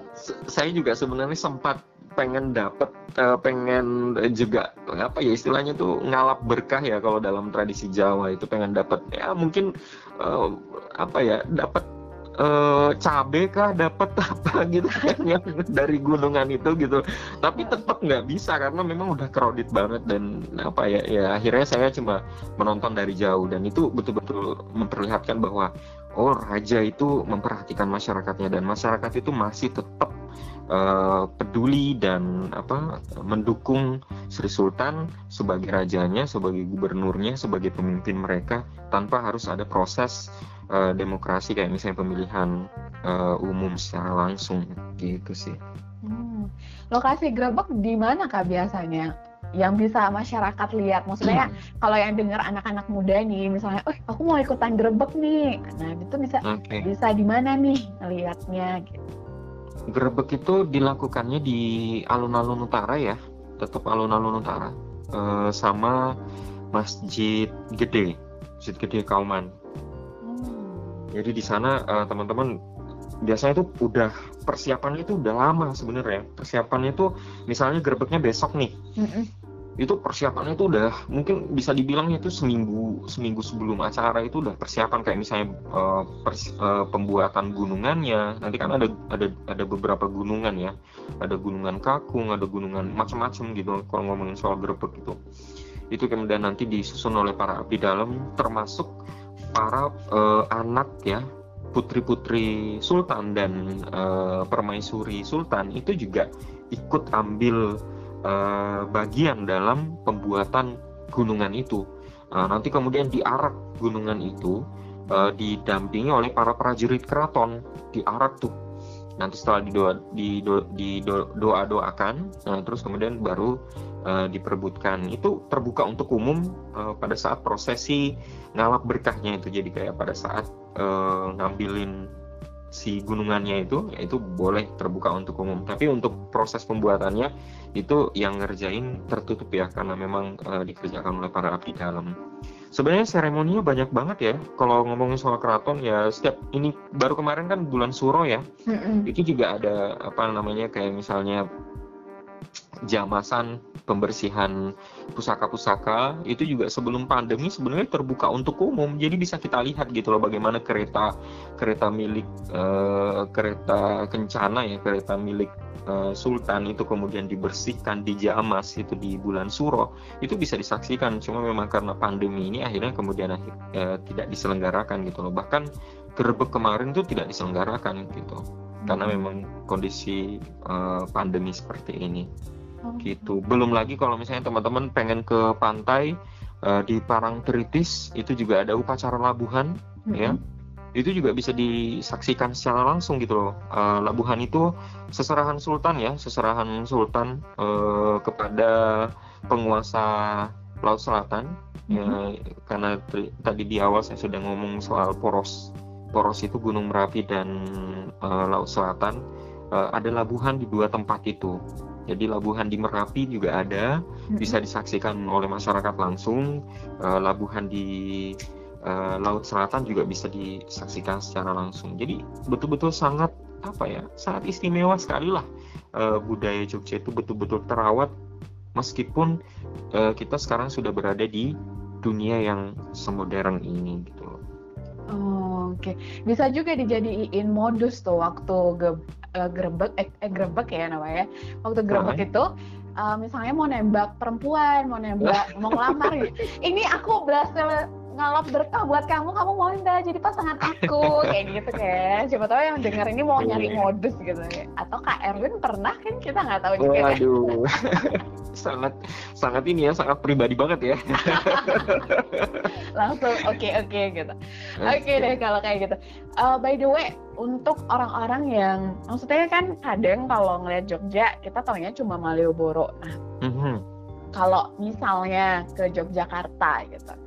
S7: saya juga sebenarnya sempat pengen dapet, uh, pengen juga apa ya istilahnya tuh ngalap berkah ya kalau dalam tradisi Jawa itu pengen dapet ya mungkin uh, apa ya dapat uh, cabe kah dapat apa gitu kan yang dari gunungan itu gitu. Tapi tetap nggak bisa karena memang udah crowded banget dan apa ya ya akhirnya saya cuma menonton dari jauh dan itu betul-betul memperlihatkan bahwa oh raja itu memperhatikan masyarakatnya dan masyarakat itu masih tetap uh, peduli dan apa mendukung Sri Sultan sebagai rajanya, sebagai gubernurnya, sebagai pemimpin mereka tanpa harus ada proses uh, demokrasi kayak misalnya pemilihan uh, umum secara langsung gitu sih.
S6: Hmm. Lokasi grebek di mana kak biasanya? Yang bisa masyarakat lihat, maksudnya hmm. kalau yang dengar anak-anak muda nih, misalnya, oh aku mau ikutan grebek nih, nah itu bisa okay. bisa di mana nih lihatnya? Gitu.
S7: Grebek itu dilakukannya di alun-alun utara ya, tetap alun-alun utara, uh, sama masjid gede, masjid gede Kauman jadi di sana uh, teman-teman biasanya itu udah persiapannya itu udah lama sebenarnya. Persiapannya itu misalnya gerbeknya besok nih. Itu persiapannya itu udah mungkin bisa dibilangnya itu seminggu seminggu sebelum acara itu udah persiapan kayak misalnya uh, pers, uh, pembuatan gunungannya. Nanti kan ada ada ada beberapa gunungan ya. Ada gunungan kakung, ada gunungan macam-macam gitu kalau ngomongin soal gerbek itu. Itu kemudian nanti disusun oleh para abdi dalam termasuk para uh, anak ya putri-putri sultan dan uh, permaisuri sultan itu juga ikut ambil uh, bagian dalam pembuatan gunungan itu. Uh, nanti kemudian diarak gunungan itu uh, didampingi oleh para prajurit keraton, diarak tuh. Nanti setelah didoa di di doa doakan nah, terus kemudian baru uh, diperebutkan itu terbuka untuk umum uh, pada saat prosesi ngalap berkahnya itu. Jadi kayak pada saat uh, ngambilin si gunungannya itu yaitu boleh terbuka untuk umum. Tapi untuk proses pembuatannya itu yang ngerjain tertutup ya karena memang uh, dikerjakan oleh para abdi dalam. Sebenarnya seremoninya banyak banget ya. Kalau ngomongin soal keraton ya setiap ini baru kemarin kan bulan suro ya. Mm-hmm. itu juga ada apa namanya kayak misalnya jamasan pembersihan pusaka-pusaka itu juga sebelum pandemi sebenarnya terbuka untuk umum jadi bisa kita lihat gitu loh bagaimana kereta kereta milik uh, kereta kencana ya kereta milik uh, Sultan itu kemudian dibersihkan di Jamas itu di bulan Suro itu bisa disaksikan cuma memang karena pandemi ini akhirnya kemudian uh, tidak diselenggarakan gitu loh bahkan gerbek kemarin itu tidak diselenggarakan gitu karena hmm. memang kondisi uh, pandemi seperti ini. Gitu belum lagi kalau misalnya teman-teman pengen ke pantai uh, di Parangtritis itu juga ada upacara labuhan mm -hmm. ya itu juga bisa disaksikan secara langsung gitu loh. Uh, Labuhan itu seserahan sultan ya, seserahan sultan uh, kepada penguasa Laut Selatan. Mm-hmm. Ya, karena tadi di awal saya sudah ngomong soal poros, poros itu Gunung Merapi dan uh, Laut Selatan. Uh, ada labuhan di dua tempat itu. Jadi labuhan di Merapi juga ada, bisa disaksikan oleh masyarakat langsung. Uh, labuhan di uh, laut selatan juga bisa disaksikan secara langsung. Jadi betul-betul sangat apa ya, sangat istimewa sekali lah uh, budaya Jogja itu betul-betul terawat meskipun uh, kita sekarang sudah berada di dunia yang semodern ini gitu loh.
S6: Oh, Oke, okay. bisa juga dijadiin modus tuh waktu ge uh, grebek eh, eh grebek ya namanya. Waktu grebek itu uh, misalnya mau nembak perempuan, mau nembak mau ngelamar gitu. Ini aku berhasil ngalap berkah buat kamu kamu mau enggak jadi pasangan aku. Kayak gitu kan siapa tahu yang dengar ini mau nyari iya. modus gitu. Ya atau kak Erwin pernah kan kita nggak tahu juga. Kan
S7: Waduh. sangat sangat ini ya sangat pribadi banget ya.
S6: Langsung oke okay, oke okay, gitu. Oke okay deh kalau kayak gitu. Uh, by the way untuk orang-orang yang maksudnya kan kadang kalau ngeliat Jogja kita taunya cuma Malioboro. Nah mm -hmm. kalau misalnya ke Yogyakarta gitu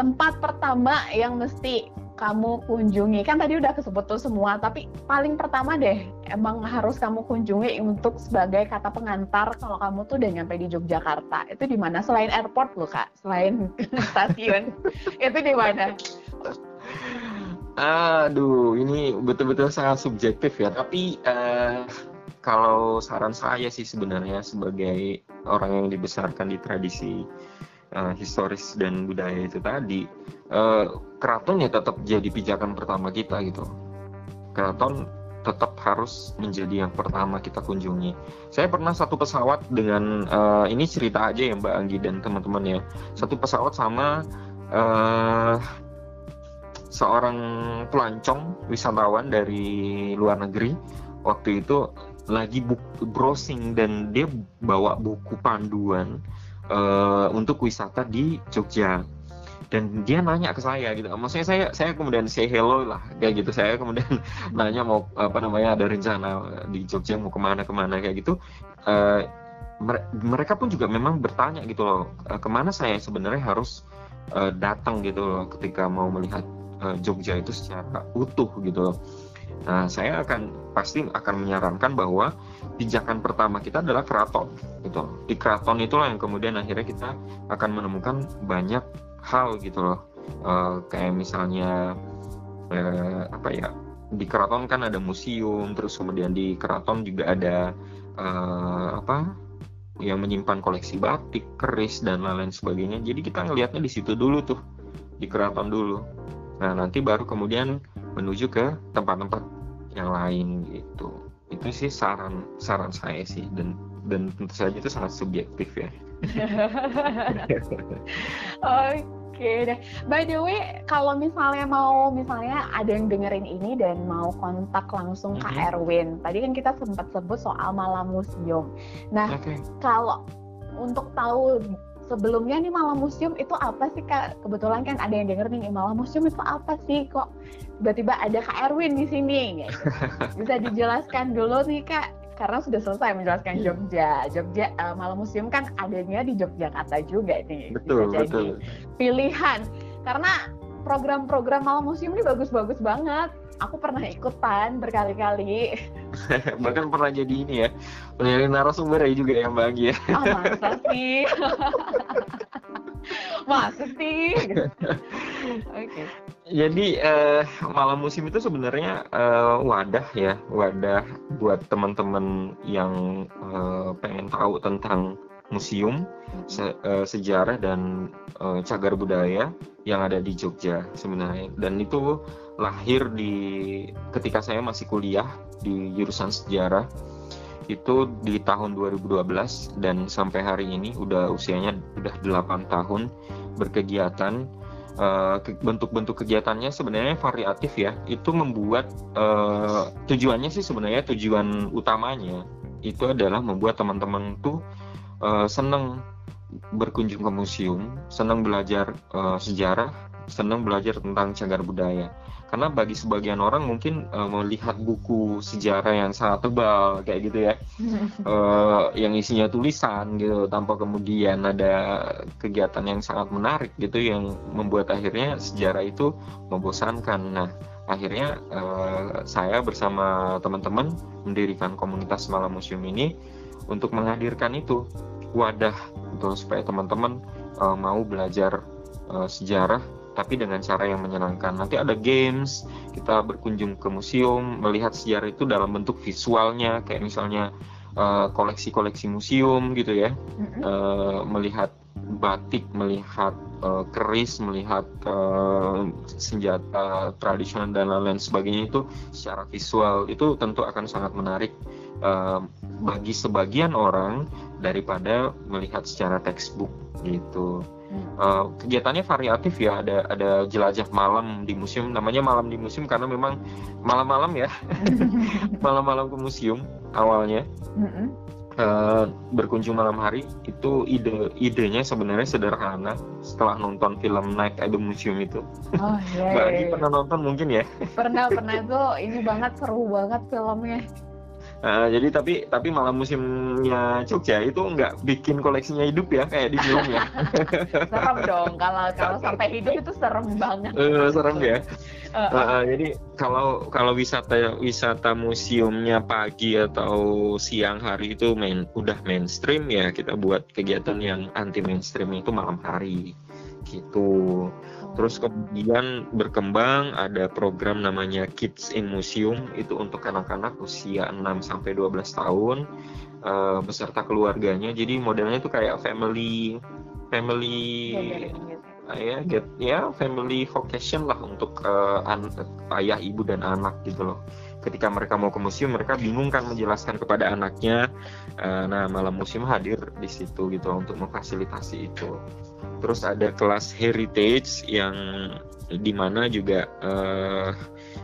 S6: tempat pertama yang mesti kamu kunjungi. Kan tadi udah kesebut tuh semua tapi paling pertama deh emang harus kamu kunjungi untuk sebagai kata pengantar kalau kamu tuh udah nyampe di Yogyakarta. Itu di mana? Selain airport loh kak. Selain stasiun. Itu di mana?
S7: Aduh ini betul-betul sangat subjektif ya. Tapi uh, kalau saran saya sih sebenarnya sebagai orang yang dibesarkan di tradisi uh, historis dan budaya itu tadi uh, keraton ya tetap jadi pijakan pertama kita gitu keraton tetap harus menjadi yang pertama kita kunjungi. Saya pernah satu pesawat dengan uh, ini cerita aja ya Mbak Anggi dan teman-teman ya. Satu pesawat sama uh, seorang pelancong wisatawan dari luar negeri. Waktu itu lagi browsing dan dia bawa buku panduan uh, untuk wisata di Jogja. Dan dia nanya ke saya gitu. Maksudnya saya saya kemudian say hello lah kayak gitu. Saya kemudian nanya mau apa namanya ada rencana di Jogja mau ke mana ke mana kayak gitu. Uh, mereka pun juga memang bertanya gitu loh uh, ke mana saya sebenarnya harus datang gitu loh ketika mau melihat Jogja itu secara utuh gitu loh Nah, saya akan pasti akan menyarankan bahwa pijakan pertama kita adalah keraton, gitu. Di keraton itulah yang kemudian akhirnya kita akan menemukan banyak hal gitu loh, uh, kayak misalnya uh, apa ya di keraton kan ada museum, terus kemudian di keraton juga ada uh, apa yang menyimpan koleksi batik, keris dan lain-lain sebagainya. Jadi kita ngelihatnya di situ dulu tuh, di keraton dulu. Nah nanti baru kemudian menuju ke tempat-tempat yang lain gitu itu sih saran saran saya sih dan dan tentu saja itu sangat subjektif ya
S6: Oke deh. By the way, kalau misalnya mau misalnya ada yang dengerin ini dan mau kontak langsung mm -hmm. Kak Erwin. Tadi kan kita sempat sebut soal malam museum. Nah, okay. kalau untuk tahu sebelumnya nih malam museum itu apa sih kak? Kebetulan kan ada yang denger nih malam museum itu apa sih kok tiba-tiba ada kak Erwin di sini? Gitu. Bisa dijelaskan dulu nih kak karena sudah selesai menjelaskan iya. Jogja. Jogja uh, malam museum kan adanya di Yogyakarta juga nih.
S7: Betul Bisa betul.
S6: Pilihan karena program-program malam museum ini bagus-bagus banget. Aku pernah ikutan berkali-kali.
S7: Bahkan pernah jadi ini ya, menjadi narasumber ya juga yang bahagia.
S6: Oh, masa sih? masa sih?
S7: Oke. Okay. Jadi uh, malam musim itu sebenarnya uh, wadah ya, wadah buat teman-teman yang uh, pengen tahu tentang museum, se uh, sejarah dan uh, cagar budaya yang ada di Jogja sebenarnya. Dan itu lahir di ketika saya masih kuliah di jurusan sejarah itu di tahun 2012 dan sampai hari ini udah usianya udah 8 tahun berkegiatan Eh, bentuk-bentuk kegiatannya sebenarnya variatif ya. Itu membuat uh, tujuannya sih sebenarnya tujuan utamanya itu adalah membuat teman-teman tuh uh, senang berkunjung ke museum, senang belajar sejarah, senang belajar tentang cagar budaya karena bagi sebagian orang mungkin uh, melihat buku sejarah yang sangat tebal kayak gitu ya. Uh, yang isinya tulisan gitu tanpa kemudian ada kegiatan yang sangat menarik gitu yang membuat akhirnya sejarah itu membosankan. Nah akhirnya uh, saya bersama teman-teman mendirikan komunitas malam museum ini untuk menghadirkan itu wadah untuk supaya teman-teman uh, mau belajar uh, sejarah tapi dengan cara yang menyenangkan. Nanti ada games, kita berkunjung ke museum, melihat sejarah itu dalam bentuk visualnya, kayak misalnya eh, koleksi-koleksi uh, museum gitu ya, uh, melihat batik, melihat uh, keris, melihat uh, senjata tradisional dan lain-lain sebagainya itu secara visual itu tentu akan sangat menarik uh, bagi sebagian orang daripada melihat secara textbook gitu. Uh, kegiatannya variatif ya, ada ada jelajah malam di museum, namanya malam di museum karena memang malam-malam ya, malam-malam ke museum awalnya. Uh, berkunjung malam hari itu ide idenya sebenarnya sederhana setelah nonton film Night at the Museum itu. Oh yeah. Mbak Agi pernah nonton mungkin ya?
S6: Pernah pernah itu ini banget seru banget filmnya.
S7: Uh, jadi tapi tapi malam musimnya Jogja itu nggak bikin koleksinya hidup ya kayak di film ya.
S6: serem dong kalau kalau sampai hidup itu serem banget.
S7: Uh, serem ya. Uh, uh. Uh, jadi kalau kalau wisata wisata museumnya pagi atau siang hari itu main udah mainstream ya kita buat kegiatan yang anti mainstream itu malam hari gitu. Terus kemudian berkembang ada program namanya Kids in Museum itu untuk anak-anak usia 6 sampai 12 tahun uh, beserta keluarganya. Jadi modelnya itu kayak family family uh, ya get ya family vocation lah untuk uh, an ayah ibu dan anak gitu loh. Ketika mereka mau ke museum mereka bingung kan menjelaskan kepada anaknya. Uh, nah malam museum hadir di situ gitu untuk memfasilitasi itu terus ada kelas heritage yang di mana juga uh,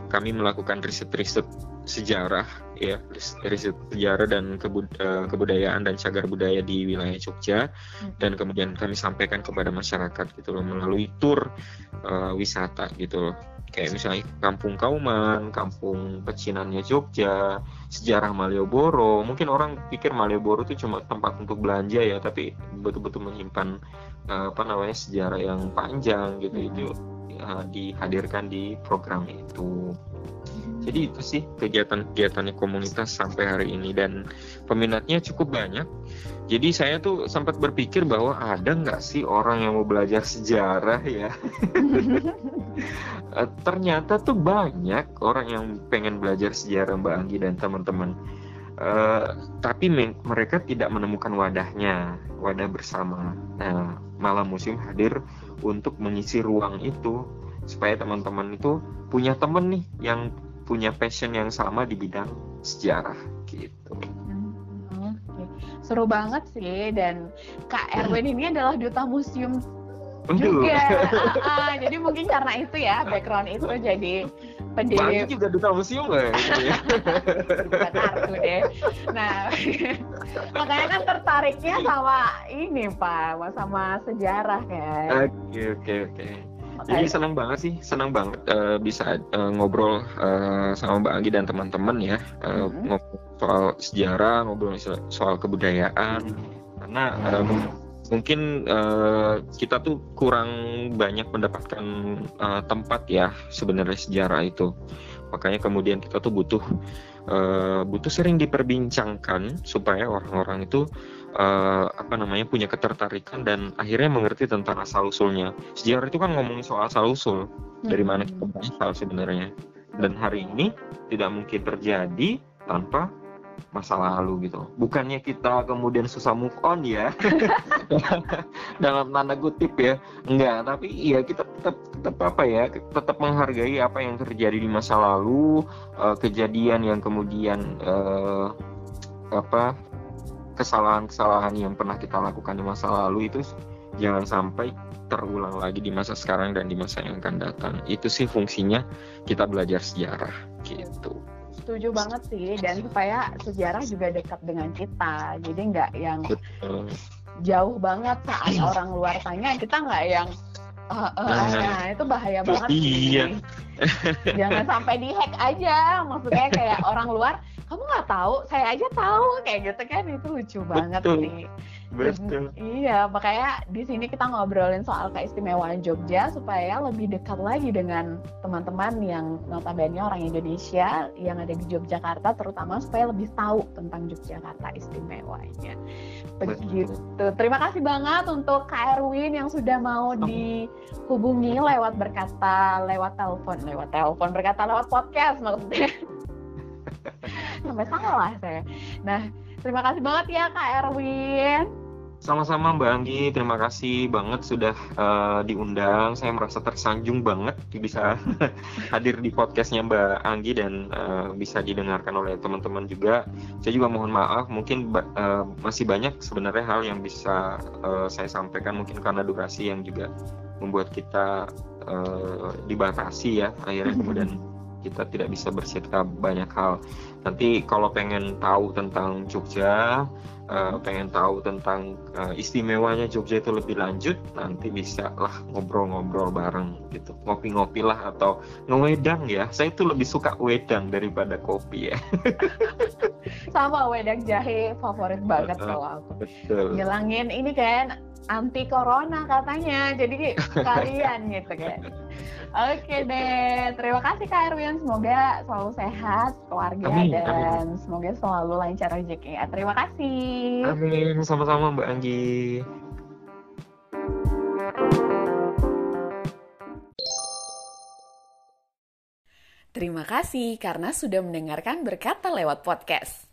S7: kami melakukan riset-riset sejarah ya riset sejarah dan kebud uh, kebudayaan dan cagar budaya di wilayah Jogja hmm. dan kemudian kami sampaikan kepada masyarakat gitu loh melalui tur uh, wisata gitu loh kayak misalnya Kampung Kauman, Kampung Pecinannya Jogja, sejarah Malioboro. Mungkin orang pikir Malioboro itu cuma tempat untuk belanja ya, tapi betul-betul menyimpan uh, apa namanya sejarah yang panjang gitu itu uh, dihadirkan di program itu. Jadi itu sih kegiatan-kegiatannya komunitas sampai hari ini dan peminatnya cukup banyak. Jadi saya tuh sempat berpikir bahwa ada nggak sih orang yang mau belajar sejarah ya? Eh, ternyata tuh banyak orang yang pengen belajar sejarah Mbak Anggi dan teman-teman. Uh, tapi mereka tidak menemukan wadahnya, wadah bersama. Nah, malam musim hadir untuk mengisi ruang itu supaya teman-teman itu punya temen nih yang punya passion yang sama di bidang sejarah gitu.
S6: Seru banget sih dan Kak Erwin ini adalah duta museum juga. uh, uh, jadi mungkin karena itu ya background itu jadi pendiri
S7: Bang juga duta museum ya.
S6: bukan artu deh. Nah, makanya kan tertariknya sama ini Pak, sama sejarah kan.
S7: Oke oke oke. Jadi senang banget sih, senang banget uh, bisa uh, ngobrol uh, sama Mbak Anggi dan teman-teman ya, uh, hmm. ngobrol soal sejarah, ngobrol soal kebudayaan, karena uh, mungkin uh, kita tuh kurang banyak mendapatkan uh, tempat ya sebenarnya sejarah itu. Makanya kemudian kita tuh butuh uh, butuh sering diperbincangkan supaya orang-orang itu uh, apa namanya punya ketertarikan dan akhirnya mengerti tentang asal usulnya sejarah itu kan ngomongin soal asal usul dari mana kita berasal sebenarnya dan hari ini tidak mungkin terjadi tanpa masa lalu gitu. Bukannya kita kemudian susah move on ya. Dalam tanda kutip ya. Enggak, tapi ya kita tetap tetap apa ya? Tetap menghargai apa yang terjadi di masa lalu, uh, kejadian yang kemudian uh, apa kesalahan-kesalahan yang pernah kita lakukan di masa lalu itu jangan sampai terulang lagi di masa sekarang dan di masa yang akan datang. Itu sih fungsinya kita belajar sejarah gitu.
S6: Setuju banget sih dan supaya sejarah juga dekat dengan kita. Jadi nggak yang jauh banget saat orang luar tanya kita nggak yang uh, uh, nah itu bahaya banget
S7: iya.
S6: jangan sampai dihack aja. Maksudnya kayak orang luar kamu nggak tahu? Saya aja tahu. Kayak gitu kan itu lucu banget
S7: Betul.
S6: sih
S7: Betul.
S6: Iya, makanya di sini kita ngobrolin soal keistimewaan Jogja supaya lebih dekat lagi dengan teman-teman yang notabene orang Indonesia yang ada di Yogyakarta terutama supaya lebih tahu tentang Yogyakarta istimewanya. Begitu. Terima kasih banget untuk Kak Erwin yang sudah mau dihubungi lewat berkata lewat telepon, lewat telepon berkata lewat podcast maksudnya. Sampai salah saya. Nah, Terima kasih banget ya Kak Erwin.
S7: Sama-sama Mbak Anggi, terima kasih banget sudah uh, diundang. Saya merasa tersanjung banget bisa hadir di podcastnya Mbak Anggi dan uh, bisa didengarkan oleh teman-teman juga. Saya juga mohon maaf, mungkin uh, masih banyak sebenarnya hal yang bisa uh, saya sampaikan mungkin karena durasi yang juga membuat kita uh, dibatasi ya. Akhirnya kemudian kita tidak bisa bercerita banyak hal. Nanti kalau pengen tahu tentang Jogja, uh, pengen tahu tentang uh, istimewanya Jogja itu lebih lanjut, nanti bisa lah ngobrol-ngobrol bareng gitu, ngopi-ngopi lah atau ngewedang ya. Saya itu lebih suka wedang daripada kopi ya.
S6: Sama wedang jahe favorit banget kalau aku.
S7: Betul.
S6: Ngilangin ini kan anti corona katanya, jadi kalian gitu kan. Oke deh, terima kasih Kak Erwin. Semoga selalu sehat keluarga amin, dan amin. semoga selalu lancar rezekinya. Terima kasih.
S7: Amin, sama-sama Mbak Anggi.
S1: Terima kasih karena sudah mendengarkan berkata lewat podcast.